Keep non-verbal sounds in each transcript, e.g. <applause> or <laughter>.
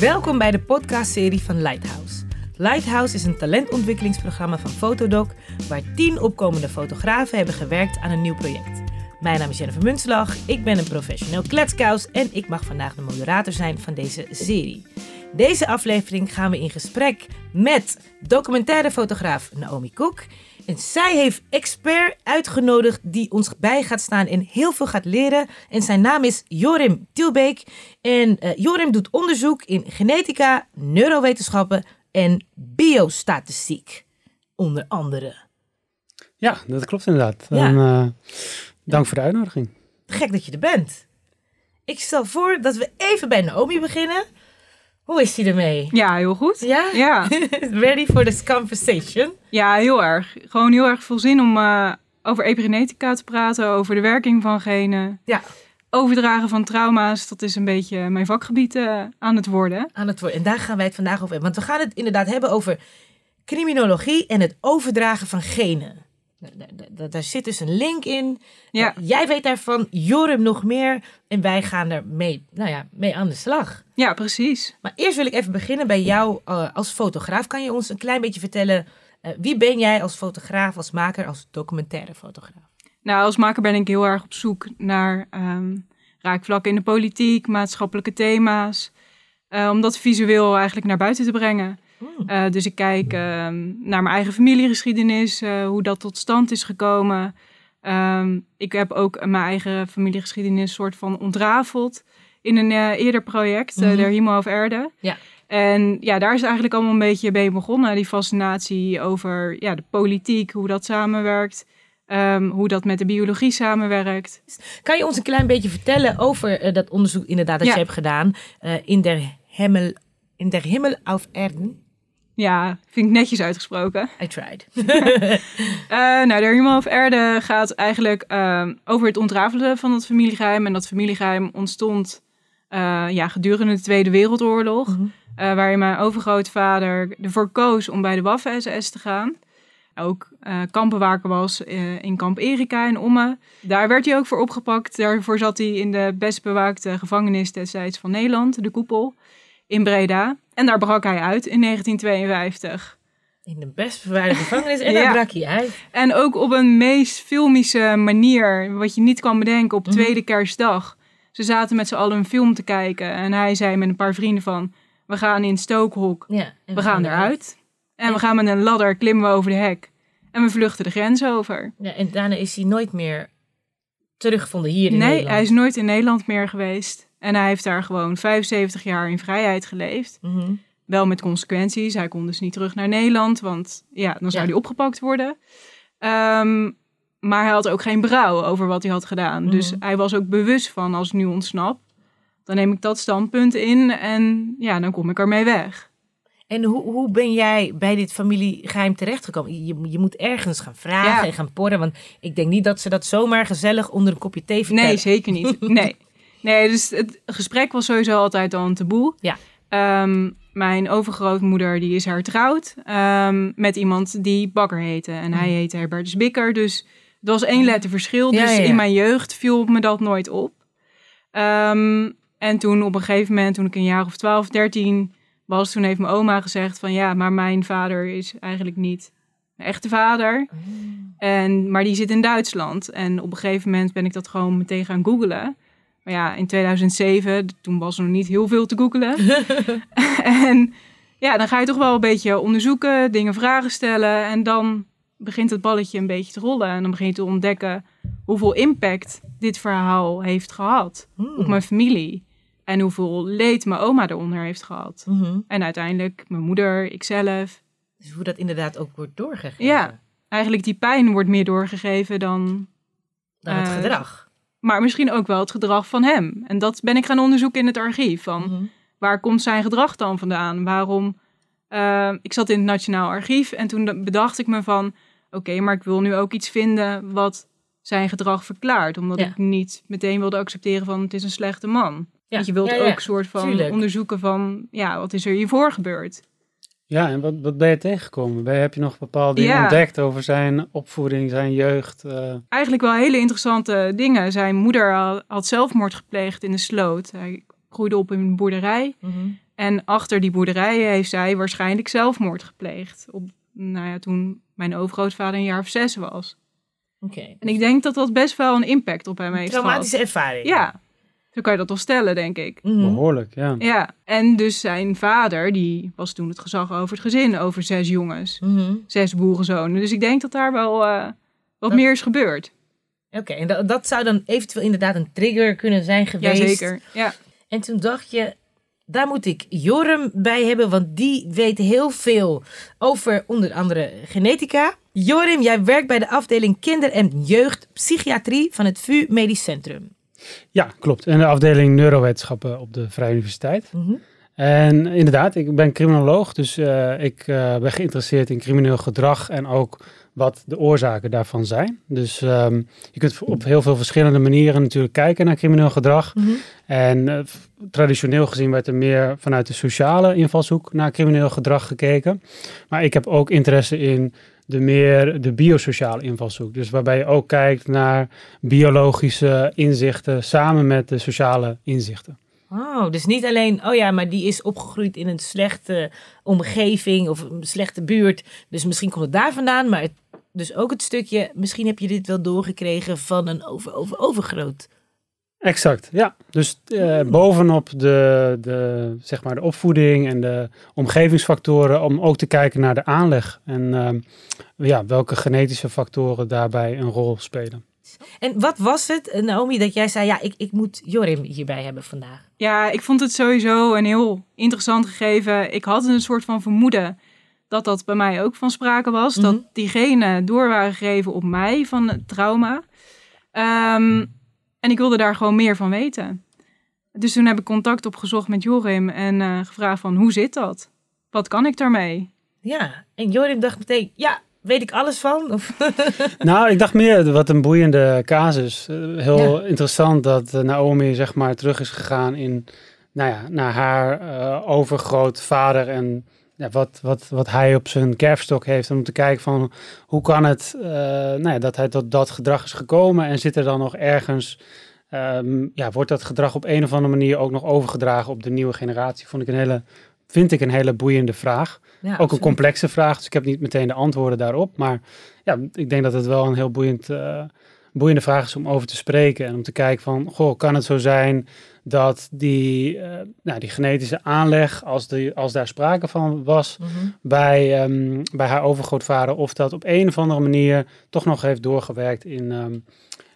Welkom bij de podcastserie van Lighthouse. Lighthouse is een talentontwikkelingsprogramma van Fotodoc, waar tien opkomende fotografen hebben gewerkt aan een nieuw project. Mijn naam is Jennifer Munslag, ik ben een professioneel kletskous en ik mag vandaag de moderator zijn van deze serie. Deze aflevering gaan we in gesprek met documentaire fotograaf Naomi Koek. En zij heeft expert uitgenodigd die ons bij gaat staan en heel veel gaat leren. En zijn naam is Jorim Tilbeek. En uh, Jorim doet onderzoek in genetica, neurowetenschappen en biostatistiek. Onder andere. Ja, dat klopt inderdaad. Ja. En, uh, dank voor de uitnodiging. Gek dat je er bent. Ik stel voor dat we even bij Naomi beginnen. Hoe is hij ermee? Ja, heel goed. Ja? Ja. <laughs> Ready for this conversation? Ja, heel erg. Gewoon heel erg veel zin om uh, over epigenetica te praten, over de werking van genen. Ja. Overdragen van trauma's, dat is een beetje mijn vakgebied uh, aan het worden. Aan het worden. En daar gaan wij het vandaag over hebben. Want we gaan het inderdaad hebben over criminologie en het overdragen van genen. Daar zit dus een link in. Ja. Jij weet daarvan, Jorim nog meer. En wij gaan er mee, nou ja, mee aan de slag. Ja, precies. Maar eerst wil ik even beginnen bij jou uh, als fotograaf. Kan je ons een klein beetje vertellen, uh, wie ben jij als fotograaf, als maker, als documentaire fotograaf? Nou, als maker ben ik heel erg op zoek naar um, raakvlakken in de politiek, maatschappelijke thema's. Uh, om dat visueel eigenlijk naar buiten te brengen. Uh, dus ik kijk uh, naar mijn eigen familiegeschiedenis, uh, hoe dat tot stand is gekomen. Um, ik heb ook mijn eigen familiegeschiedenis soort van ontrafeld in een eerder project, mm -hmm. de Himo of Erde. Ja. En ja, daar is eigenlijk allemaal een beetje mee begonnen. Die fascinatie over ja, de politiek, hoe dat samenwerkt. Um, hoe dat met de biologie samenwerkt. Kan je ons een klein beetje vertellen over dat onderzoek inderdaad dat ja. je hebt gedaan in der Himmel, in der Himmel auf Erden? Ja, vind ik netjes uitgesproken. I tried. uh, <laughs> <laughs> nou, de Hemel of Erde gaat eigenlijk uh, over het ontrafelen van dat familiegeheim. En dat familiegeheim ontstond uh, ja, gedurende de Tweede Wereldoorlog. Mm -hmm. waarin mijn overgrootvader ervoor koos om bij de Waffen-SS te gaan. Ook kampenwaker was in kamp Erika in Omme. Daar werd hij ook voor opgepakt. Daarvoor zat hij in de best bewaakte gevangenis destijds van Nederland, de Koepel, in Breda. En daar brak hij uit in 1952. In de best bewaarde gevangenis en daar brak hij uit. En ook op een meest filmische manier, wat je niet kan bedenken, op tweede mm. kerstdag. Ze zaten met z'n allen een film te kijken en hij zei met een paar vrienden van... We gaan in stookhok, ja, we, we gaan eruit. En, en we gaan met een ladder, klimmen we over de hek. En we vluchten de grens over. Ja, en daarna is hij nooit meer teruggevonden hier in nee, Nederland. Nee, hij is nooit in Nederland meer geweest. En hij heeft daar gewoon 75 jaar in vrijheid geleefd. Mm -hmm. Wel met consequenties. Hij kon dus niet terug naar Nederland, want ja, dan zou Ja. hij opgepakt worden. Ehm, maar hij had ook geen berouw over wat hij had gedaan. Mhm. Dus hij was ook bewust van, als ik nu ontsnap, dan neem ik dat standpunt in en ja, dan kom ik ermee weg. En hoe, hoe ben jij bij dit familiegeheim terechtgekomen? Je, je moet ergens gaan vragen Ja. en gaan porren. Want ik denk niet dat ze dat zomaar gezellig onder een kopje thee vertellen. Nee, zeker niet. <laughs> Nee. Nee, dus het gesprek was sowieso altijd al een taboe. Ja. Ehm, mijn overgrootmoeder die is hertrouwd um, met iemand die Bakker heette. En hij Mhm. heette Herbertus Bikker. Dus het was één letter verschil. Dus ja, ja. in mijn jeugd viel me dat nooit op. Ehm, en toen op een gegeven moment, toen ik een jaar of 12, 13 was, toen heeft mijn oma gezegd van ja, maar mijn vader is eigenlijk niet mijn echte vader. Mm. En, maar die zit in Duitsland. En op een gegeven moment ben ik dat gewoon meteen gaan googlen. Maar ja, in 2007, toen was er nog niet heel veel te googlen. <laughs> en ja, dan ga je toch wel een beetje onderzoeken, dingen vragen stellen. En dan begint het balletje een beetje te rollen. En dan begin je te ontdekken hoeveel impact dit verhaal heeft gehad Hmm. op mijn familie. En hoeveel leed mijn oma eronder heeft gehad. Mhm. En uiteindelijk mijn moeder, ikzelf. Dus hoe dat inderdaad ook wordt doorgegeven. Ja. Eigenlijk die pijn wordt meer doorgegeven dan Dan het Eh, gedrag. Maar misschien ook wel het gedrag van hem. En dat ben ik gaan onderzoeken in het archief. Van Mhm. waar komt zijn gedrag dan vandaan? Waarom? eh, ik zat in het Nationaal Archief en toen bedacht ik me van... Oké, maar ik wil nu ook iets vinden wat zijn gedrag verklaart. Omdat Ja. ik niet meteen wilde accepteren van het is een slechte man. Ja. Want je wilt ja, ook een soort van tuurlijk. onderzoeken van... Ja, wat is er hiervoor gebeurd? Ja, en wat, wat ben je tegengekomen? Ben, heb je nog bepaalde dingen Ja. ontdekt over zijn opvoeding, zijn jeugd? eh? Eigenlijk wel hele interessante dingen. Zijn moeder had- zelfmoord gepleegd in de sloot. Hij groeide op in een boerderij. Mhm. En achter die boerderijen heeft zij waarschijnlijk zelfmoord gepleegd. Op, nou ja, toen mijn overgrootvader een jaar of zes was. Oké. En ik denk dat dat best wel een impact op hem heeft Traumatische gehad. ervaring. Ja, zo kan je dat wel stellen, denk ik. Mhm. Behoorlijk, ja. Ja, en dus zijn vader, die was toen het gezag over het gezin, over zes jongens, Mhm. zes boerenzonen. Dus ik denk dat daar wel eh, wat Dat- meer is gebeurd. Oké, en dat, dat zou dan eventueel inderdaad een trigger kunnen zijn geweest. Jazeker. Ja. En toen dacht je, daar moet ik Joram bij hebben, want die weet heel veel over onder andere genetica. Jorim, jij werkt bij de afdeling kinder- en jeugdpsychiatrie van het VU Medisch Centrum. Ja, klopt. En de afdeling neurowetenschappen op de Vrije Universiteit. Mhm. En inderdaad, ik ben criminoloog, dus eh, ik eh, ben geïnteresseerd in crimineel gedrag en ook wat de oorzaken daarvan zijn. Dus ehm, je kunt op heel veel verschillende manieren natuurlijk kijken naar crimineel gedrag. Mhm. En eh, traditioneel gezien werd er meer vanuit de sociale invalshoek naar crimineel gedrag gekeken. Maar ik heb ook interesse in de meer de biosociale invalshoek. Dus waarbij je ook kijkt naar biologische inzichten samen met de sociale inzichten. Oh, dus niet alleen, oh ja, maar die is opgegroeid in een slechte omgeving of een slechte buurt. Dus misschien komt het daar vandaan, maar het, dus ook het stukje, misschien heb je dit wel doorgekregen van een over, over, overgroot. Exact, ja. Dus eh, bovenop de, de, zeg maar de opvoeding en de omgevingsfactoren, om ook te kijken naar de aanleg en ehm, ja, welke genetische factoren daarbij een rol spelen. En wat was het, eh, Naomi, dat jij zei, ja, ik, ik moet Jorim hierbij hebben vandaag? ja, ik vond het sowieso een heel interessant gegeven. Ik had een soort van vermoeden dat dat bij mij ook van sprake was. Mhm. Dat diegenen door waren gegeven op mij van het trauma. Ehm, en ik wilde daar gewoon meer van weten. Dus toen heb ik contact opgezocht met Jorim en eh, gevraagd van hoe zit dat? Wat kan ik daarmee? Ja, en Jorim dacht meteen, ja, weet ik alles van? Of, <laughs> Nou, ik dacht meer, wat een boeiende casus. Eh, heel Ja. interessant dat eh, Naomi zeg maar terug is gegaan in, nou ja, naar haar eh overgrootvader en ja, wat, wat, wat hij op zijn kerfstok heeft. Om te kijken van, hoe kan het eh, nou ja, dat hij tot dat gedrag is gekomen en zit er dan nog ergens... ehm, ja, wordt dat gedrag op een of andere manier ook nog overgedragen op de nieuwe generatie? Vond ik een hele, vind ik een hele boeiende vraag. ja, Ook een complexe vraag, dus ik heb niet meteen de antwoorden daarop. Maar ja, ik denk dat het wel een heel boeiend, eh, boeiende vraag is om over te spreken. En om te kijken van, goh, kan het zo zijn dat die, eh, nou, die genetische aanleg, als, die, als daar sprake van was Mhm. bij, ehm, bij haar overgrootvader, of dat op een of andere manier toch nog heeft doorgewerkt in, ehm,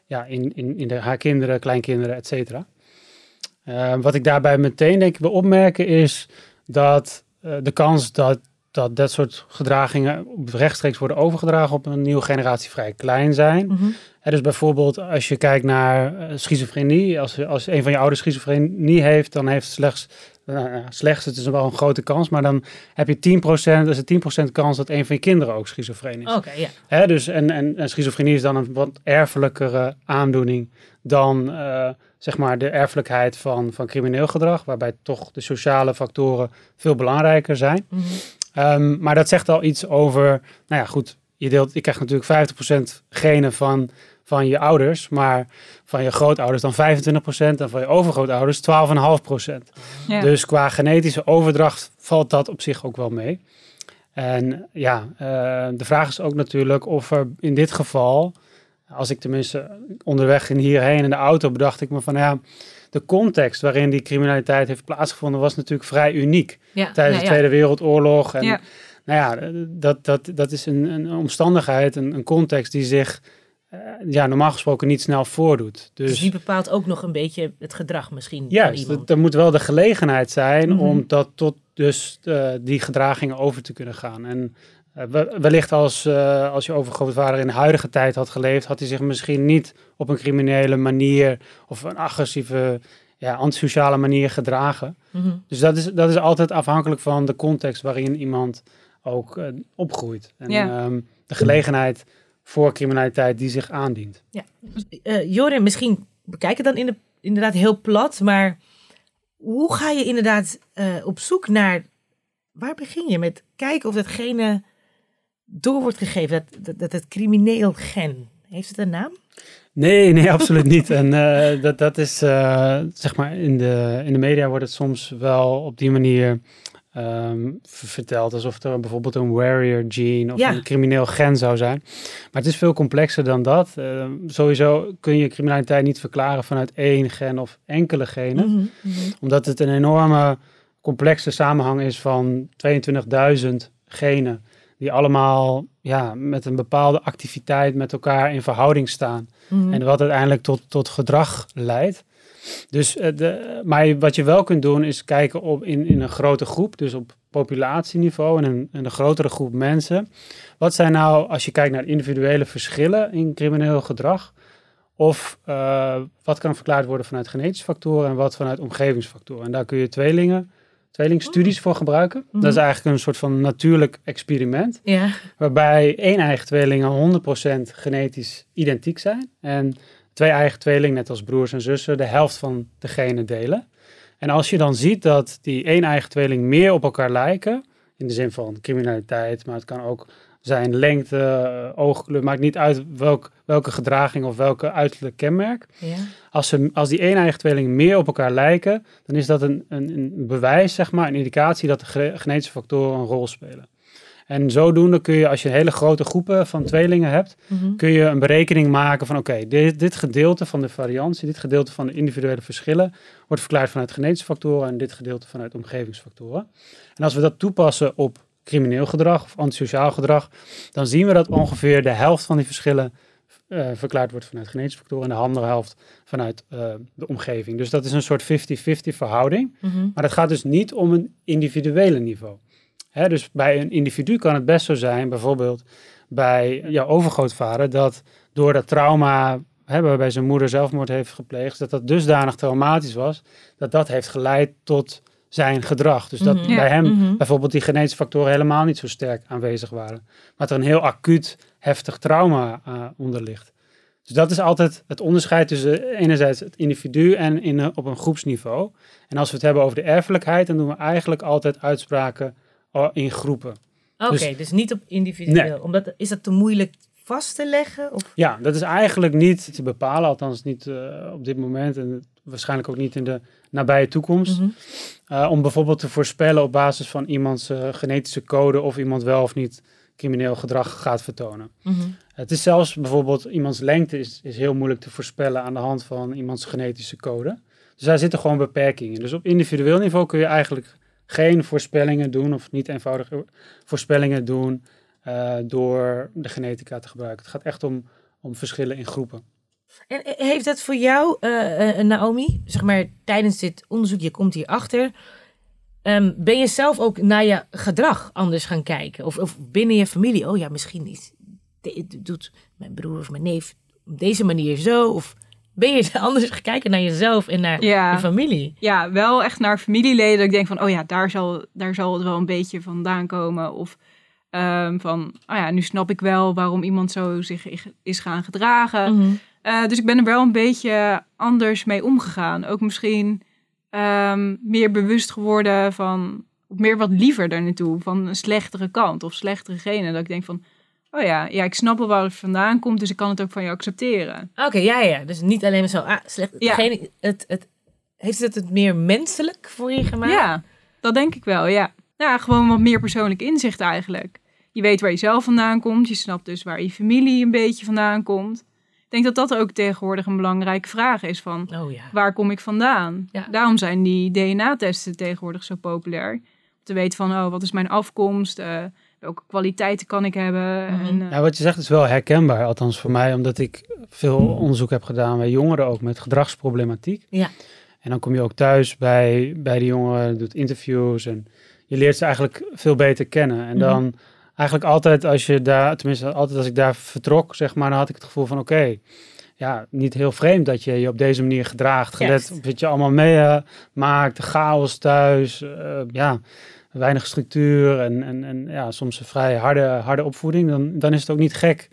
ja, in, in, in de, haar kinderen, kleinkinderen, et cetera. Eh, wat ik daarbij meteen denk ik wil opmerken is dat eh, de kans dat, dat dat soort gedragingen rechtstreeks worden overgedragen op een nieuwe generatie vrij klein zijn. Hè, dus bijvoorbeeld als je kijkt naar eh, schizofrenie, als, als een van je ouders schizofrenie heeft, dan heeft slechts, nou ja, slechts, het is wel een grote kans, maar dan heb je 10%, dus een 10% kans dat een van je kinderen ook schizofreen is. Oké, ja. Dus, en, en, en schizofrenie is dan een wat erfelijkere aandoening dan eh, zeg maar de erfelijkheid van, van crimineel gedrag, waarbij toch de sociale factoren veel belangrijker zijn. Mhm. Ehm, maar dat zegt al iets over, nou ja, goed, je, deelt, je krijgt natuurlijk 50% genen van, van je ouders, maar van je grootouders dan 25% en van je overgrootouders 12,5%. Ja. Dus qua genetische overdracht valt dat op zich ook wel mee. En ja, eh, de vraag is ook natuurlijk of er in dit geval, als ik tenminste onderweg in hierheen in de auto bedacht ik me van ja, de context waarin die criminaliteit heeft plaatsgevonden was natuurlijk vrij uniek ja. tijdens ja, de ja. Tweede Wereldoorlog. En Ja. nou ja, dat, dat, dat is een, een omstandigheid, een, een context die zich eh, ja, normaal gesproken niet snel voordoet. Dus Dus die bepaalt ook nog een beetje het gedrag misschien juist, iemand. er moet wel de gelegenheid zijn Mhm. om dat tot dus eh, die gedragingen over te kunnen gaan. En wellicht als, eh, als je overgrootvader in de huidige tijd had geleefd, had hij zich misschien niet op een criminele manier of een agressieve, ja, antisociale manier gedragen. Mhm. Dus dat is, dat is altijd afhankelijk van de context waarin iemand ook eh, opgroeit. En Ja. ehm, de gelegenheid voor criminaliteit die zich aandient. Eh, Jorim, misschien bekijk het dan in de, inderdaad heel plat, maar hoe ga je inderdaad eh, op zoek naar, waar begin je met kijken of datgene door wordt gegeven, dat, dat, dat het crimineel gen, heeft het een naam? Nee, nee, absoluut niet. En uh, dat, dat is, uh, zeg maar, in de, in de media wordt het soms wel op die manier um, verteld. Alsof er bijvoorbeeld een warrior gene of een crimineel gen zou zijn. Maar het is veel complexer dan dat. Uh, sowieso kun je criminaliteit niet verklaren vanuit één gen of enkele genen. Mm -hmm. Omdat het een enorme complexe samenhang is van 22.000 genen. Die allemaal ja, met een bepaalde activiteit met elkaar in verhouding staan. Mm -hmm. En wat uiteindelijk tot, tot gedrag leidt. Dus, uh, de, maar wat je wel kunt doen is kijken op in, in een grote groep, dus op populatieniveau en een, een grotere groep mensen. Wat zijn nou, als je kijkt naar individuele verschillen in crimineel gedrag, of uh, wat kan verklaard worden vanuit genetische factoren en wat vanuit omgevingsfactoren. En daar kun je tweelingen, tweelingstudies voor gebruiken. Mm -hmm. Dat is eigenlijk een soort van natuurlijk experiment. Ja. Waarbij één eigen tweelingen 100% genetisch identiek zijn. En twee eigen tweelingen, net als broers en zussen, de helft van de genen delen. En als je dan ziet dat die één eigen tweeling meer op elkaar lijken, in de zin van criminaliteit, maar het kan ook zijn lengte, oogkleur, maakt niet uit welk, welke gedraging of welke uiterlijk kenmerk. Ja. Als, ze, als die één eigen tweeling meer op elkaar lijken, dan is dat een, een, een bewijs, zeg maar, een indicatie dat de genetische factoren een rol spelen. En zodoende kun je, als je hele grote groepen van tweelingen hebt, Mm -hmm. kun je een berekening maken van oké, dit, dit gedeelte van de variantie, dit gedeelte van de individuele verschillen, wordt verklaard vanuit genetische factoren en dit gedeelte vanuit omgevingsfactoren. En als we dat toepassen op crimineel gedrag of antisociaal gedrag, dan zien we dat ongeveer de helft van die verschillen uh, verklaard wordt vanuit genetische factoren en de andere helft vanuit uh, de omgeving. Dus dat is een soort 50-50 verhouding. Mm -hmm. Maar het gaat dus niet om een individuele niveau. Hè, dus bij een individu kan het best zo zijn, bijvoorbeeld bij jouw overgrootvader, dat door dat trauma, hè, waarbij zijn moeder zelfmoord heeft gepleegd, dat dat dusdanig traumatisch was, dat dat heeft geleid tot zijn gedrag. Dus dat Mhm. Bij hem Mhm. bijvoorbeeld die genetische factoren helemaal niet zo sterk aanwezig waren. Maar dat er een heel acuut, heftig trauma uh, onder ligt. Dus dat is altijd het onderscheid tussen enerzijds het individu en in, een- op een groepsniveau. En als we het hebben over de erfelijkheid, dan doen we eigenlijk altijd uitspraken in groepen. Oké, Dus- dus, niet op individueel. Nee. Omdat, is dat te moeilijk vast te leggen? Of? Ja, dat is eigenlijk niet te bepalen, althans niet uh, op dit moment en waarschijnlijk ook niet in de nabije toekomst. Mhm. Uh, om bijvoorbeeld te voorspellen op basis van iemands uh, genetische code of iemand wel of niet crimineel gedrag gaat vertonen. Mhm. Het is zelfs bijvoorbeeld iemands lengte is, is heel moeilijk te voorspellen aan de hand van iemands genetische code. Dus daar zitten gewoon beperkingen. Dus op individueel niveau kun je eigenlijk geen voorspellingen doen of niet eenvoudige voorspellingen doen uh, door de genetica te gebruiken. Het gaat echt om, om verschillen in groepen. En eh, heeft dat voor jou, uh, uh, Naomi, zeg maar tijdens dit onderzoek, je komt hierachter, um, ben je zelf ook naar je gedrag anders gaan kijken? Of, of binnen je familie, oh ja, misschien is, de, doet mijn broer of mijn neef op deze manier zo? Of ben je <laughs> anders gaan kijken naar jezelf en naar Ja. je familie? Ja, wel echt naar familieleden. Dat ik denk van, oh ja, daar zal, daar zal het wel een beetje vandaan komen. Of ehm, van, oh ja, nu snap ik wel waarom iemand zo zich is gaan gedragen. Mhm. Eh, dus ik ben er wel een beetje anders mee omgegaan. Ook misschien ehm, meer bewust geworden van, meer wat liever daar naartoe. Van een slechtere kant of slechtere genen. Dat ik denk van, oh ja, ja, ik snap wel waar het vandaan komt. Dus ik kan het ook van je accepteren. Oké, ja, ja. Dus niet alleen maar zo, ah, slecht. Ja. Het, het, heeft het het meer menselijk voor je gemaakt? Ja, dat denk ik wel, ja. Ja, gewoon wat meer persoonlijk inzicht eigenlijk. Je weet waar je zelf vandaan komt. Je snapt dus waar je familie een beetje vandaan komt. Ik denk dat dat ook tegenwoordig een belangrijke vraag is van... Oh ja. Waar kom ik vandaan? Ja. Daarom zijn die DNA-testen tegenwoordig zo populair. Om te weten van, oh, wat is mijn afkomst? Eh, welke kwaliteiten kan ik hebben? Mhm. en, eh, Ja, wat je zegt is wel herkenbaar, althans voor mij, omdat ik veel onderzoek heb gedaan bij jongeren ook met gedragsproblematiek. Ja. En dan kom je ook thuis bij, bij die jongeren, doet interviews en je leert ze eigenlijk veel beter kennen. En Mhm. dan eigenlijk altijd als je daar, tenminste altijd als ik daar vertrok, zeg maar, dan had ik het gevoel van oké, ja, niet heel vreemd dat je je op deze manier gedraagt. Gelet op wat je allemaal meemaakt, de chaos thuis, eh, ja, weinig structuur en, en, en ja, soms een vrij harde, harde opvoeding. Dan, dan is het ook niet gek.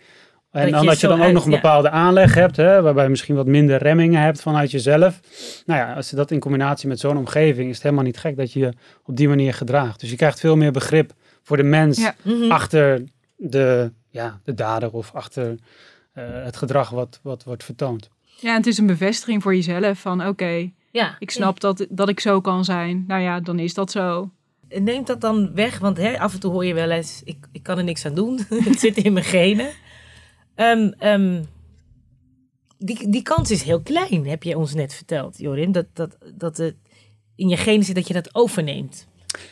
En Dat je dan dat je dan ook uit- nog een ja. bepaalde aanleg hebt, hè, waarbij je misschien wat minder remmingen hebt vanuit jezelf. Nou ja, als je dat in combinatie met zo'n omgeving, is het helemaal niet gek dat je je op die manier gedraagt. Dus je krijgt veel meer begrip voor de mens Ja. Mhm. achter de, ja, de dader of achter het gedrag wat, wat wordt vertoond. Ja, en het is een bevestiging voor jezelf van oké, Ja, ik snap dat, dat ik zo kan zijn. Nou ja, dan is dat zo. Neemt dat dan weg? Want hè, af en toe hoor je wel eens, ik, ik kan er niks aan doen. <laughs> het zit in mijn genen. Ehm, ehm, die, die kans is heel klein, heb je ons net verteld, Jorim. Dat, dat, dat het in je genen zit dat je dat overneemt.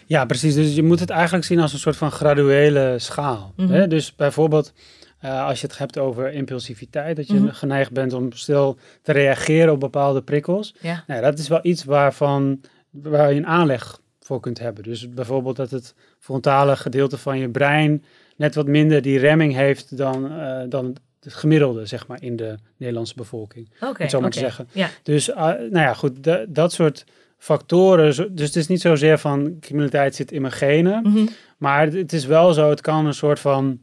Ja, precies. Dus je moet het eigenlijk zien als een soort van graduele schaal. Mhm. hè? Dus bijvoorbeeld eh, als je het hebt over impulsiviteit, dat je Mhm. geneigd bent om stil te reageren op bepaalde prikkels. Ja. Nou, dat is wel iets waarvan waar je een aanleg voor kunt hebben. Dus bijvoorbeeld dat het frontale gedeelte van je brein net wat minder die remming heeft dan, eh, dan het gemiddelde, zeg maar, in de Nederlandse bevolking. Oké, het zo maar te zeggen. Ja. Dus, ah, nou ja, goed, da- dat soort factoren. Dus het is niet zozeer van criminaliteit zit in mijn genen. Mhm. Maar het- is wel zo, het kan een soort van.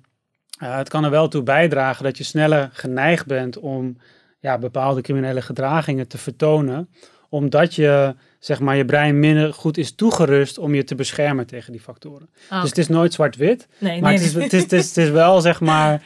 eh, het kan er wel toe bijdragen dat je sneller geneigd bent om ja, bepaalde criminele gedragingen te vertonen. Omdat je, zeg maar, je brein minder goed is toegerust om je te beschermen tegen die factoren. Ah, Dus het is nooit zwart-wit. nee, Maar nee, het, is, nee. het, is, het, is, het is wel, zeg maar. <laughs>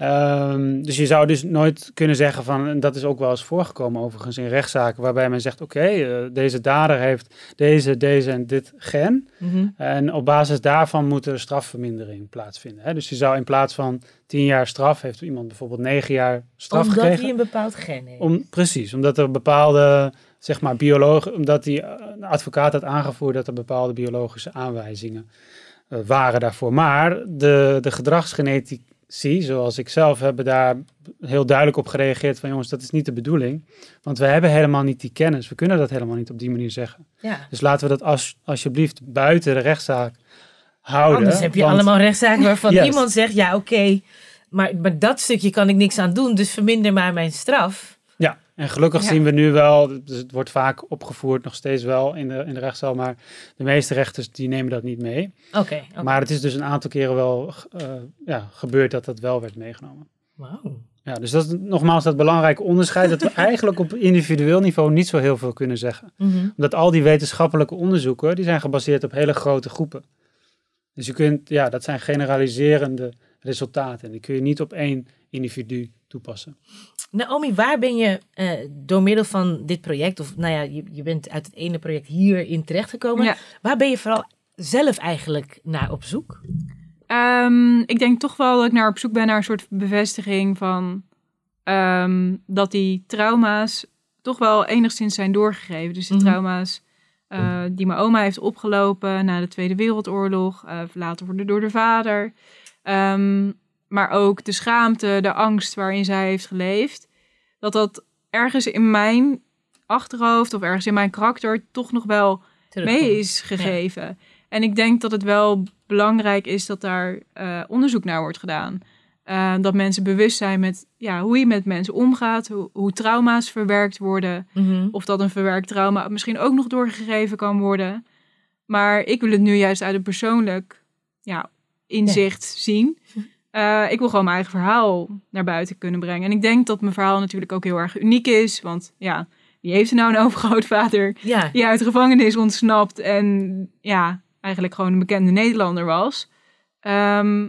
ehm, dus je zou dus nooit kunnen zeggen van, en dat is ook wel eens voorgekomen overigens in rechtszaken, waarbij men zegt, oké, eh, deze dader heeft deze, deze en dit gen. Mhm. En op basis daarvan moet er strafvermindering plaatsvinden. Hè? Dus je zou in plaats van tien jaar straf, heeft iemand bijvoorbeeld negen jaar straf Omdat gekregen. hij een bepaald gen heeft. Om, precies, omdat er bepaalde, zeg maar, biologen, omdat die een advocaat had aangevoerd dat er bepaalde biologische aanwijzingen eh, waren daarvoor. Maar de, de gedragsgenetici, zoals ik zelf, hebben daar heel duidelijk op gereageerd van jongens, dat is niet de bedoeling. Want we hebben helemaal niet die kennis. We kunnen dat helemaal niet op die manier zeggen. ja. Dus laten we dat als, alsjeblieft buiten de rechtszaak houden. Anders heb je want- allemaal rechtszaken waarvan iemand zegt, ja oké, maar, maar dat stukje kan ik niks aan doen, dus verminder maar mijn straf. En gelukkig Ja. zien we nu wel, dus het wordt vaak opgevoerd, nog steeds wel in de, in de rechtszaal, maar de meeste rechters die nemen dat niet mee. Oké. Maar het is dus een aantal keren wel eh, ja, gebeurd dat dat wel werd meegenomen. Wauw. Ja, dus dat is nogmaals dat belangrijke onderscheid dat we <laughs> eigenlijk op individueel niveau niet zo heel veel kunnen zeggen. Mhm. Omdat al die wetenschappelijke onderzoeken, die zijn gebaseerd op hele grote groepen. Dus je kunt, ja, dat zijn generaliserende resultaten. En die kun je niet op één individu toepassen. Naomi, waar ben je eh, door middel van dit project, of nou ja, je, je bent uit het ene project hierin terechtgekomen, Ja. waar ben je vooral zelf eigenlijk naar op zoek? Ehm, ik denk toch wel dat ik naar op zoek ben naar een soort bevestiging van ehm, dat die trauma's toch wel enigszins zijn doorgegeven. Dus de Mhm. trauma's eh, die mijn oma heeft opgelopen na de Tweede Wereldoorlog, eh later worden door de vader. Ehm, maar ook de schaamte, de angst waarin zij heeft geleefd. Dat dat ergens in mijn achterhoofd of ergens in mijn karakter toch nog wel mee is gegeven. En ik denk dat het wel belangrijk is dat daar eh, onderzoek naar wordt gedaan. Eh, dat mensen bewust zijn met ja, hoe je met mensen omgaat, hoe, hoe trauma's verwerkt worden. Mhm. Of dat een verwerkt trauma misschien ook nog doorgegeven kan worden. Maar ik wil het nu juist uit een persoonlijk ja, inzicht zien. <laughs> Eh, ik wil gewoon mijn eigen verhaal naar buiten kunnen brengen. En ik denk dat mijn verhaal natuurlijk ook heel erg uniek is. Want ja, wie heeft er nou een overgrootvader Ja, die uit de gevangenis ontsnapt en ja, eigenlijk gewoon een bekende Nederlander was. Ehm,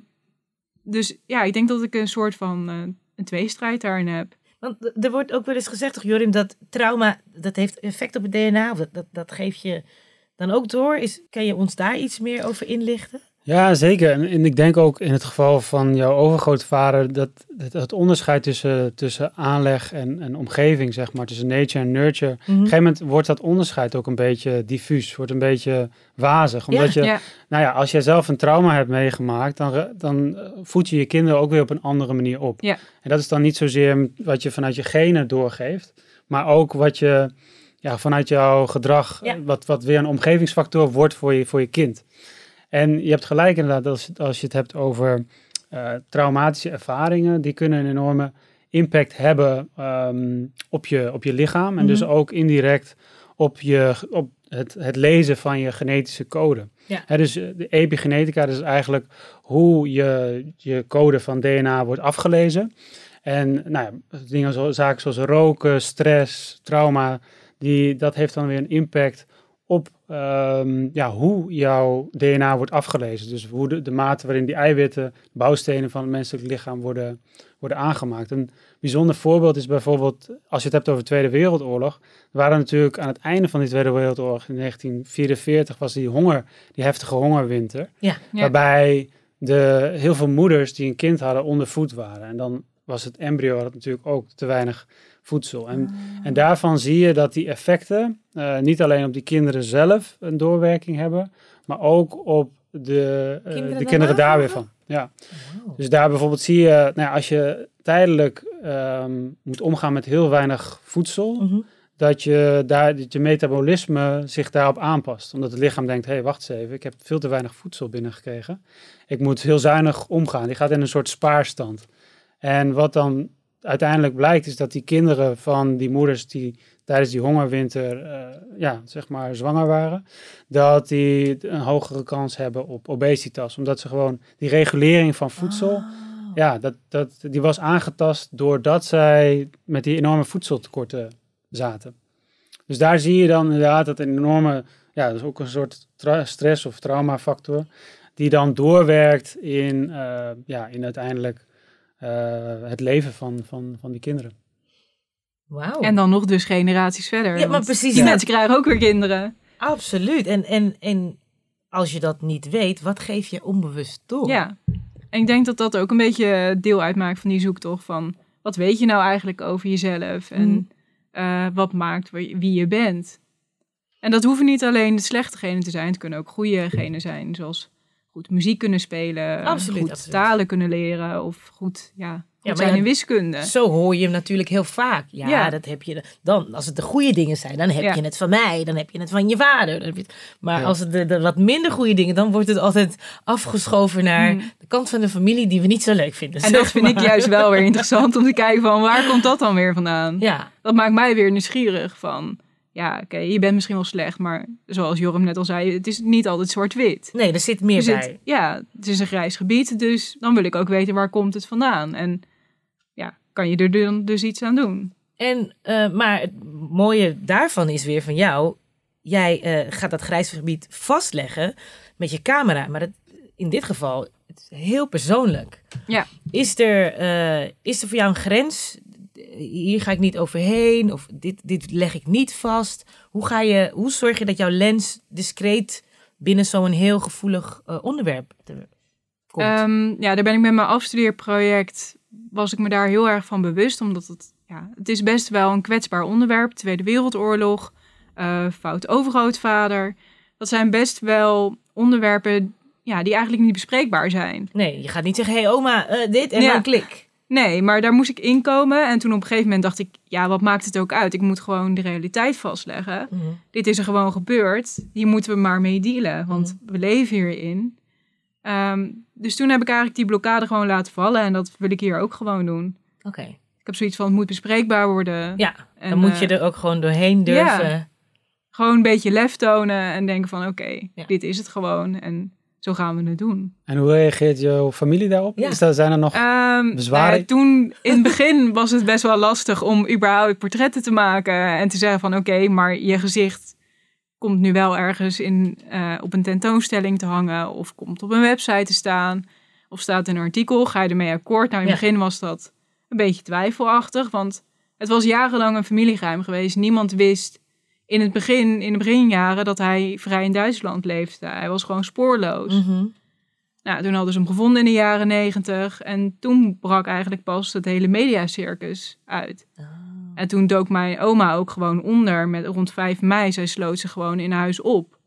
dus ja, ik denk dat ik een soort van eh, een tweestrijd daarin heb. want er wordt ook wel eens gezegd, toch Jorim, dat trauma, dat heeft effect op het DNA, of dat, dat, dat geef je dan ook door. Is, kan je ons daar iets meer over inlichten? Ja, zeker. En, en ik denk ook in het geval van jouw overgrootvader dat het, het onderscheid tussen, tussen aanleg en, en omgeving, zeg maar, tussen nature en nurture. Op een gegeven moment wordt dat onderscheid ook een beetje diffuus, wordt een beetje wazig. Omdat je, Ja, nou ja, als jij zelf een trauma hebt meegemaakt, dan, dan eh, voed je je kinderen ook weer op een andere manier op. Ja. En dat is dan niet zozeer wat je vanuit je genen doorgeeft, maar ook wat je ja, vanuit jouw gedrag, Ja. wat, wat weer een omgevingsfactor wordt voor je, voor je kind. En je hebt gelijk inderdaad, als, als je het hebt over eh, traumatische ervaringen, die kunnen een enorme impact hebben ehm, op, je, op je lichaam. En dus Mhm. ook indirect op, je, op het, het lezen van je genetische code. Ja. Dus eh, de epigenetica, dat is eigenlijk hoe je, je code van DNA wordt afgelezen. En nou ja, dingen zo, zaken zoals roken, stress, trauma, die, dat heeft dan weer een impact op ehm, ja, hoe jouw DNA wordt afgelezen. Dus hoe de, de mate waarin die eiwitten, bouwstenen van het menselijk lichaam worden, worden aangemaakt. Een bijzonder voorbeeld is bijvoorbeeld, als je het hebt over de Tweede Wereldoorlog. Er waren natuurlijk aan het einde van die Tweede Wereldoorlog in 1944 was die honger, die heftige hongerwinter. Ja. Ja. Waarbij de, heel veel moeders die een kind hadden onder voet waren. En dan was het embryo had natuurlijk ook te weinig voedsel. En, en daarvan zie je dat die effecten eh, niet alleen op die kinderen zelf een doorwerking hebben, maar ook op de, eh, Kinderen de kinderen daar weer van. Ja. Dus daar bijvoorbeeld zie je, nou ja, als je tijdelijk ehm, moet omgaan met heel weinig voedsel, Mhm. dat je, daar, dat je metabolisme zich daarop aanpast. Omdat het lichaam denkt, hé, hey, wacht eens even, ik heb veel te weinig voedsel binnengekregen. Ik moet heel zuinig omgaan. Die gaat in een soort spaarstand. En wat dan uiteindelijk blijkt, is dat die kinderen van die moeders die tijdens die hongerwinter, eh, ja, zeg maar, zwanger waren, dat die een hogere kans hebben op obesitas. Omdat ze gewoon die regulering van voedsel, Ah. ja, dat, dat, die was aangetast doordat zij met die enorme voedseltekorten zaten. Dus daar zie je dan inderdaad dat een enorme, ja, dat is ook een soort stress- of traumafactor, die dan doorwerkt in, eh, ja, in uiteindelijk het leven van, van, van die kinderen. Wauw. En dan nog dus generaties verder. Ja, maar precies. Die ja. mensen krijgen ook weer kinderen. Absoluut. En, en, en als je dat niet weet, wat geef je onbewust door? Ja. En ik denk dat dat ook een beetje deel uitmaakt van die zoektocht van... wat weet je nou eigenlijk over jezelf? En Mhm. eh, wat maakt wie wie je bent? En dat hoeven niet alleen de slechte genen te zijn. Het kunnen ook goede genen zijn. Zoals goed muziek kunnen spelen. Absoluut, goed absoluut. talen kunnen leren. Of goed, ja, goed maar zijn ja, in wiskunde. Zo hoor je hem natuurlijk heel vaak. Ja, Ja. dat heb je. Dan, als het de goede dingen zijn, dan heb Ja. je het van mij, dan heb je het van je vader. dan heb je het- maar Ja. als het de, de wat minder goede dingen, dan wordt het altijd afgeschoven naar Hmm. de kant van de familie die we niet zo leuk vinden. En zeg dat vind ik juist wel weer <laughs> interessant om te kijken van waar komt dat dan weer vandaan? Ja, Dat maakt mij weer nieuwsgierig van, ja oké, je bent misschien wel slecht, maar zoals Joram net al zei, het is niet altijd zwart-wit. nee, er zit meer Er bij. ja, het is een grijs gebied, dus dan wil ik ook weten waar komt het vandaan. En ja, kan je er dan dus iets aan doen? En, eh, maar het mooie daarvan is weer van jou. Jij eh, gaat dat grijze gebied vastleggen met je camera. Maar het, in dit geval het is heel persoonlijk. Ja. Is er, eh, is er voor jou een grens? Hier ga ik niet overheen. Of dit, dit leg ik niet vast. Hoe, ga je, hoe zorg je dat jouw lens discreet binnen zo'n heel gevoelig eh, onderwerp komt? Ehm, ja, daar ben ik met mijn afstudeerproject, was ik me daar heel erg van bewust, omdat het, ja, het is best wel een kwetsbaar onderwerp. Tweede Wereldoorlog, eh, fout overgrootvader. Dat zijn best wel onderwerpen ja, die eigenlijk niet bespreekbaar zijn. nee, je gaat niet zeggen, hé hey, oma, eh, dit en Ja. dan klik. Nee, maar daar moest ik inkomen. En toen op een gegeven moment dacht ik, ja, wat maakt het ook uit? Ik moet gewoon de realiteit vastleggen. Mhm. Dit is er gewoon gebeurd. Hier moeten we maar mee dealen, want we leven hierin. Ehm, dus toen heb ik eigenlijk die blokkade gewoon laten vallen. En dat wil ik hier ook gewoon doen. Oké. Ik heb zoiets van, het moet bespreekbaar worden. Ja, En, dan moet je eh, er ook gewoon doorheen durven. ja. Gewoon een beetje lef tonen en denken van, oké, Ja. dit is het gewoon. En zo gaan we het doen. En hoe reageert jouw familie daarop? Ja. Is dat, zijn er nog... Ehm, Bezwaren? nou ja, toen, in het begin <laughs> was het best wel lastig om überhaupt portretten te maken. En te zeggen van oké, maar je gezicht komt nu wel ergens in, eh, op een tentoonstelling te hangen. Of komt op een website te staan. Of staat in een artikel, ga je ermee akkoord? Nou, in het Ja. begin was dat een beetje twijfelachtig. Want het was jarenlang een familiegeheim geweest. Niemand wist in het begin, in de beginjaren, dat hij vrij in Duitsland leefde. Hij was gewoon spoorloos. Mhm. Nou, toen hadden ze hem gevonden in de jaren negentig. En toen brak eigenlijk pas het hele mediacircus uit. Ah. En toen dook mijn oma ook gewoon onder met rond 5 mei. Zij sloot zich gewoon in huis op.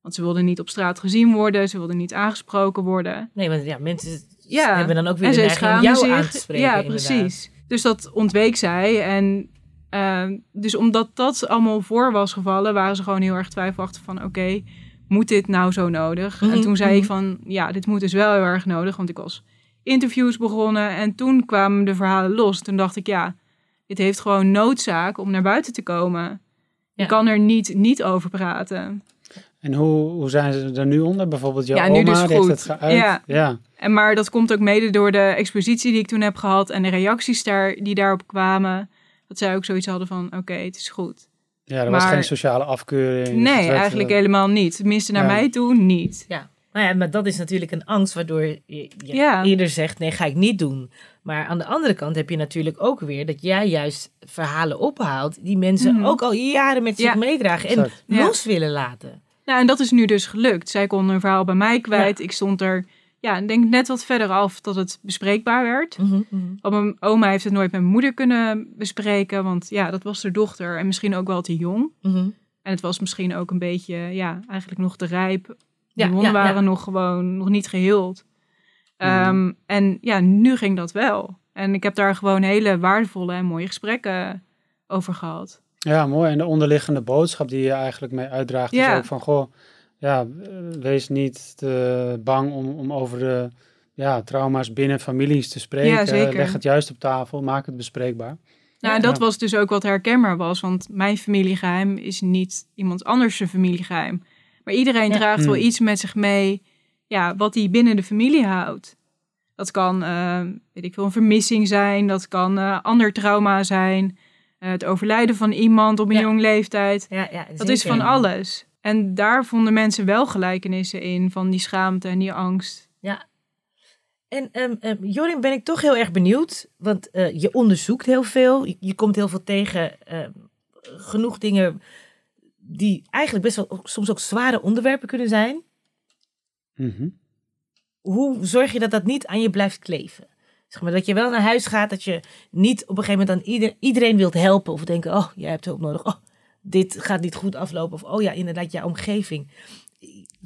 Want ze wilde niet op straat gezien worden. Ze wilde niet aangesproken worden. Nee, want ja, mensen Ja. hebben dan ook weer en de ze neiging om jou zich. aan te spreken. ja, inderdaad. precies. Dus dat ontweek zij. En eh, dus omdat dat allemaal voor was gevallen, waren ze gewoon heel erg twijfelachtig van oké, moet dit nou zo nodig? Mhm, En toen zei ik mhm. van ja, dit moet dus wel heel erg nodig, want ik was interviews begonnen en toen kwamen de verhalen los. Toen dacht ik ja, dit heeft gewoon noodzaak om naar buiten te komen. Je Ja. kan er niet, niet over praten. En hoe, hoe zijn ze er nu onder? Bijvoorbeeld jouw Ja, nu oma, dus goed. het geuit. Ja. ja. En maar dat komt ook mede door de expositie die ik toen heb gehad en de reacties daar, die daarop kwamen. Dat zij ook zoiets hadden van, oké, het is goed. Ja, er was Maar- geen sociale afkeuring. Het Nee, eigenlijk eh, helemaal niet. Tenminste, naar Ja. mij toe niet. Nou ja, maar dat is natuurlijk een angst waardoor je, je Ja. eerder zegt, nee, ga ik niet doen. Maar aan de andere kant heb je natuurlijk ook weer dat jij juist verhalen ophaalt die mensen Mhm. ook al jaren met zich Ja. meedragen en Exact. Ja. los willen laten. Nou, en dat is nu dus gelukt. Zij kon een verhaal bij mij kwijt. Ik stond er, ja, ik denk net wat verder af dat het bespreekbaar werd. Want mijn oma heeft het nooit met mijn moeder kunnen bespreken. Want ja, dat was haar dochter en misschien ook wel te jong. Mhm. En het was misschien ook een beetje, ja, eigenlijk nog te rijp. Die Ja, wonden ja, ja. waren nog gewoon nog niet geheeld. Mhm. Ehm, en ja, nu ging dat wel. En ik heb daar gewoon hele waardevolle en mooie gesprekken over gehad. Ja, mooi. En de onderliggende boodschap die je eigenlijk mee uitdraagt Ja. is ook van, goh, ja, eh, wees niet te bang om, om over de ja, trauma's binnen families te spreken. Ja, zeker. Leg het juist op tafel, maak het bespreekbaar. Nou, en dat Ja. was dus ook wat herkenbaar was. Want mijn familiegeheim is niet iemand anders zijn familiegeheim. Maar iedereen Ja. draagt wel Hmm. iets met zich mee. Ja, wat hij binnen de familie houdt. Dat kan, eh, weet ik veel, een vermissing zijn. Dat kan eh, ander trauma zijn. eh, het overlijden van iemand op een Ja. jong leeftijd. Ja, ja, Dat is van alles. En daar vonden mensen wel gelijkenissen in. Van die schaamte en die angst. En ehm ehm, Jorin, ben ik toch heel erg benieuwd, want eh, je onderzoekt heel veel, je, je komt heel veel tegen, ehm, genoeg dingen die eigenlijk best wel soms ook zware onderwerpen kunnen zijn. Mhm. Hoe zorg je dat dat niet aan je blijft kleven? Zeg maar dat je wel naar huis gaat, dat je niet op een gegeven moment aan ieder, iedereen wilt helpen of denken, oh, jij hebt hulp nodig, oh, dit gaat niet goed aflopen of oh ja, inderdaad, jouw omgeving.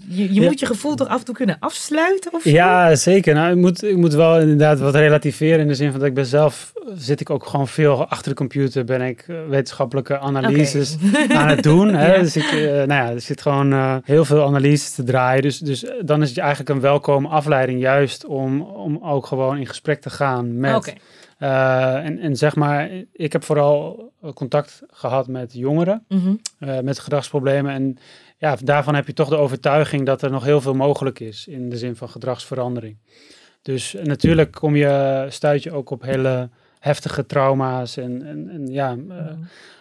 Je, je Ja. moet je gevoel toch af en toe kunnen afsluiten of zo? Ja, zeker. Nou, ik moet, ik moet wel inderdaad wat relativeren in de zin van dat ik ben zelf, zit ik ook gewoon veel achter de computer, ben ik eh, wetenschappelijke analyses <laughs> aan het doen. Hè? Ja. Dus ik, eh, nou ja, er zit gewoon eh, heel veel analyses te draaien. Dus, dus dan is het eigenlijk een welkome afleiding juist om, om ook gewoon in gesprek te gaan met... eh, en, en zeg maar, ik heb vooral contact gehad met jongeren Mhm. eh, met gedragsproblemen. En ja, daarvan heb je toch de overtuiging dat er nog heel veel mogelijk is in de zin van gedragsverandering. Dus natuurlijk kom je, stuit je ook op hele heftige trauma's en, en, en ja, eh, Mhm.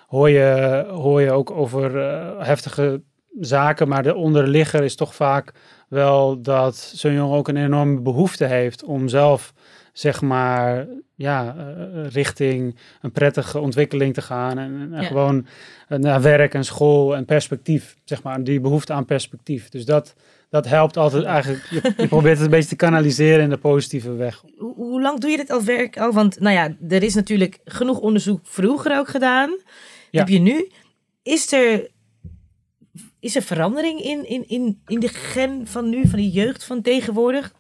hoor, je, hoor je ook over heftige zaken, maar de onderligger is toch vaak wel dat zo'n jongen ook een enorme behoefte heeft om zelf, zeg maar, ja, eh, richting een prettige ontwikkeling te gaan en, en Ja. gewoon eh, naar werk en school en perspectief, zeg maar, die behoefte aan perspectief. Dus dat, dat helpt altijd eigenlijk, je, je probeert het een beetje te kanaliseren in de positieve weg. Hoe, hoe lang doe je dit al werk al? Want nou ja, er is natuurlijk genoeg onderzoek vroeger ook gedaan. Ja. Heb je nu? Is er, is er verandering in, in, in, in de gen van nu, van die jeugd van tegenwoordig?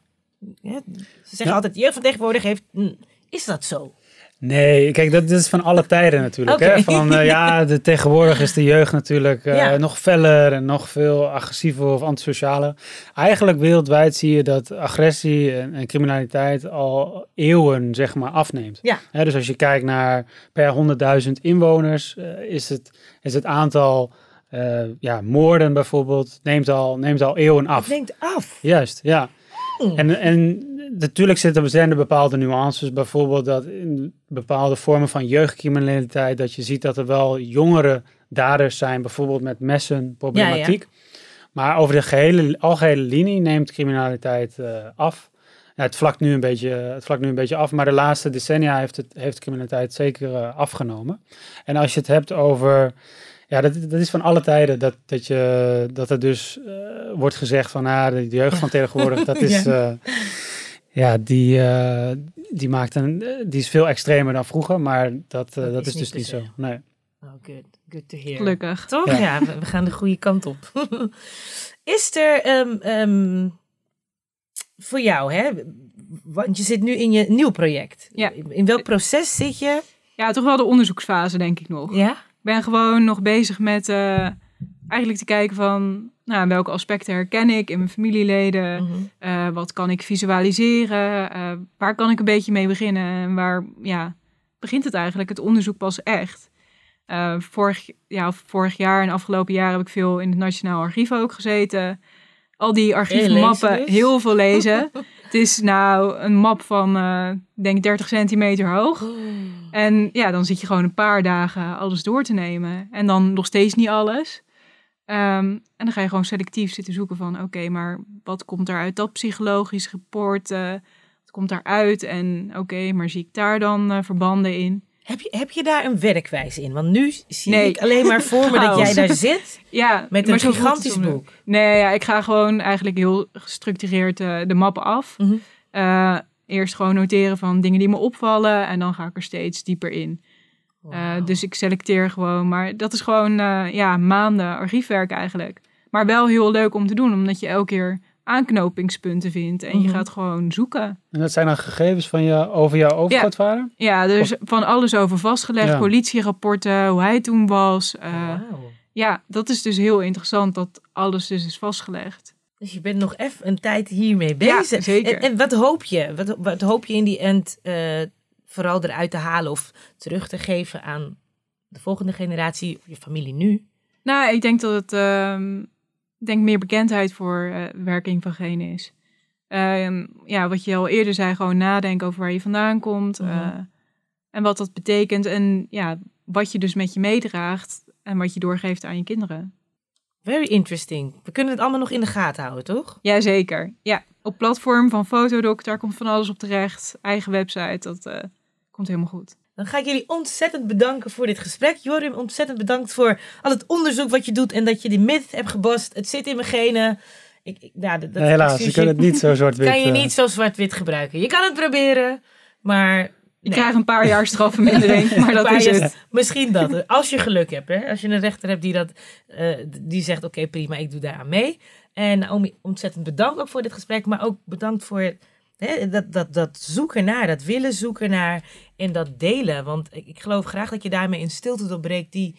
Ze zeggen Ja. altijd, jeugd van tegenwoordig heeft... hm, Is dat zo? Nee, kijk, dat, dat is van alle tijden natuurlijk. Hè? Van eh, ja, <laughs> de, tegenwoordig is de jeugd natuurlijk eh, Ja. nog feller en nog veel agressiever of antisocialer. Eigenlijk wereldwijd zie je dat agressie en, en criminaliteit al eeuwen zeg maar afneemt. Ja. Hè, dus als je kijkt naar per 100.000 inwoners, eh, is, het, is het aantal ja, moorden bijvoorbeeld, neemt al, neemt al eeuwen af. Het neemt af. Juist, ja. Hmm. En, en natuurlijk zitten zijn er bepaalde nuances. Bijvoorbeeld dat in bepaalde vormen van jeugdcriminaliteit... dat je ziet dat er wel jongere daders zijn. Bijvoorbeeld met messenproblematiek. Maar over de gehele, algehele linie neemt criminaliteit eh, af. Ja, het, vlakt nu een beetje, het vlakt nu een beetje af. Maar de laatste decennia heeft, het, heeft criminaliteit zeker eh, afgenomen. En als je het hebt over... Ja, dat, dat is van alle tijden dat, dat, je, dat er dus eh, wordt gezegd van ah, de jeugd van tegenwoordig, dat is, <laughs> Ja. ja, ja die, eh, die, maakt een, eh, die is veel extremer dan vroeger, maar dat, eh, Dat dat, is is, dus niet zo. Nee. Oh, good. Good to hear. Gelukkig. Toch? Ja, Ja. we, we gaan de goede kant op. <laughs> is er ehm, ehm, voor jou, hè? Want je zit nu in je nieuw project. Ja. In, in welk proces zit je? Ja, toch wel de onderzoeksfase, denk ik nog. Ja? Ik ben gewoon nog bezig met eh, eigenlijk te kijken van... Nou, welke aspecten herken ik in mijn familieleden? Eh, wat kan ik visualiseren? Eh, waar kan ik een beetje mee beginnen? En waar ja, begint het eigenlijk, het onderzoek pas echt? Vorig, ja, vorig jaar en afgelopen jaar heb ik veel in het Nationaal Archief ook gezeten. Al die archiefmappen, dus? heel veel lezen. <laughs> het is nou een map van, eh, denk 30 centimeter hoog. En ja, dan zit je gewoon een paar dagen alles door te nemen. En dan nog steeds niet alles. Ehm, en dan ga je gewoon selectief zitten zoeken van, oké, maar wat komt er uit dat psychologisch rapport? eh, wat komt daaruit? En oké, maar zie ik daar dan eh, verbanden in? Heb je, heb je daar een werkwijze in? Want nu zie Nee. ik alleen maar voor me dat jij Chaos. daar zit <laughs> Ja, met een gigantisch boek. Nee, ja, ik ga gewoon eigenlijk heel gestructureerd eh, de mappen af. Mhm. Eh, eerst gewoon noteren van dingen die me opvallen en dan ga ik er steeds dieper in. Eh, dus ik selecteer gewoon, maar dat is gewoon ja, maanden archiefwerk eigenlijk. Maar wel heel leuk om te doen, omdat je elke keer aanknopingspunten vindt en je Mhm. gaat gewoon zoeken. En dat zijn dan gegevens van je, over jouw overgrootvader? Ja, er is van alles over vastgelegd, Ja. politierapporten, hoe hij toen was. Eh, Wauw. Ja, dat is dus heel interessant dat alles dus is vastgelegd. Dus je bent nog even een tijd hiermee Ja, bezig. zeker. En, en wat hoop je? Wat, wat hoop je in die end eh, vooral eruit te halen of terug te geven aan de volgende generatie, of je familie nu? Nou, ik denk dat het ehm, denk meer bekendheid voor eh, werking van genen is. Ehm, ja, wat je al eerder zei, gewoon nadenken over waar je vandaan komt Mhm. eh, en wat dat betekent en ja, wat je dus met je meedraagt en wat je doorgeeft aan je kinderen. Very interesting. We kunnen het allemaal nog in de gaten houden, toch? Jazeker. Ja, op platform van Fotodoc, daar komt van alles op terecht. Eigen website, dat eh, komt helemaal goed. Dan ga ik jullie ontzettend bedanken voor dit gesprek. Jorim, ontzettend bedankt voor al het onderzoek wat je doet en dat je die myth hebt gebast. Het zit in mijn genen. Ik, ik, ja, dat, dat- Nee, helaas, je kunt het niet zo zwart-wit. <laughs> kan je eh, niet zo zwart-wit gebruiken. Je kan het proberen, maar... Je nee. krijgt een paar jaar strafvermindering, <laughs> maar dat is je- het. Misschien dat. Als je geluk hebt. Hè? Als je een rechter hebt die, dat, eh, die zegt, oké prima, ik doe daaraan mee. En Naomi, ontzettend bedankt ook voor dit gesprek. Maar ook bedankt voor hè, dat, dat, dat zoeken naar, dat willen zoeken naar en dat delen. Want ik, ik geloof graag dat je daarmee een stilte doorbreekt die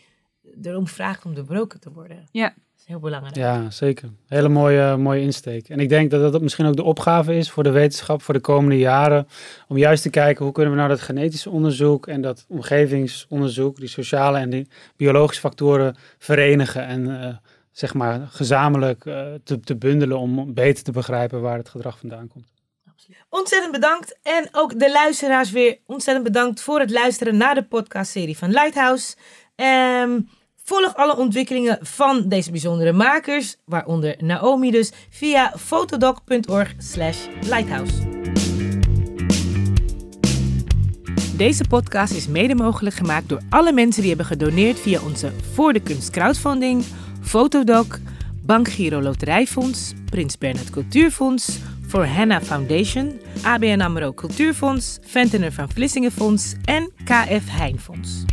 erom vraagt om doorbroken te worden. Ja. Dat is heel belangrijk. Ja, zeker. Hele mooie, mooie insteek. En ik denk dat dat misschien ook de opgave is voor de wetenschap voor de komende jaren. Om juist te kijken hoe kunnen we nou dat genetische onderzoek en dat omgevingsonderzoek, die sociale en die biologische factoren verenigen. En eh, zeg maar gezamenlijk eh, te, te bundelen om beter te begrijpen waar het gedrag vandaan komt. Ontzettend bedankt. En ook de luisteraars weer ontzettend bedankt voor het luisteren naar de podcastserie van Lighthouse. Ehm, volg alle ontwikkelingen van deze bijzondere makers, waaronder Naomi dus, via fotodoc.org slash lighthouse. Deze podcast is mede mogelijk gemaakt door alle mensen die hebben gedoneerd via onze Voor de Kunst crowdfunding, Fotodoc, Bank Giro Loterijfonds, Prins Bernhard Cultuurfonds, For Hannah Foundation, ABN AMRO Cultuurfonds, Ventener van Vlissingen Fonds en KF Heijn Fonds.